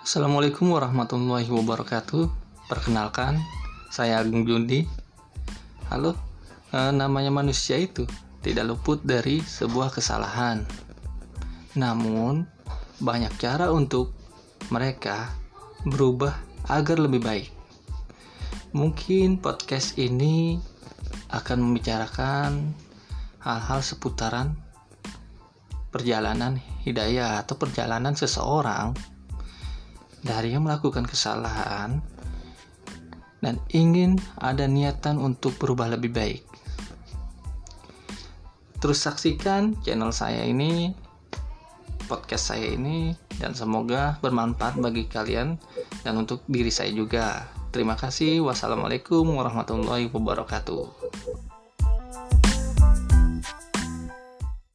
Assalamualaikum warahmatullahi wabarakatuh. Perkenalkan, saya Agung Jundi. Halo, eh, namanya manusia itu tidak luput dari sebuah kesalahan. Namun, banyak cara untuk mereka berubah agar lebih baik. Mungkin podcast ini akan membicarakan hal-hal seputaran perjalanan hidayah atau perjalanan seseorang dari yang melakukan kesalahan dan ingin ada niatan untuk berubah lebih baik. Terus saksikan channel saya ini, podcast saya ini, dan semoga bermanfaat bagi kalian dan untuk diri saya juga. Terima kasih. Wassalamualaikum warahmatullahi wabarakatuh.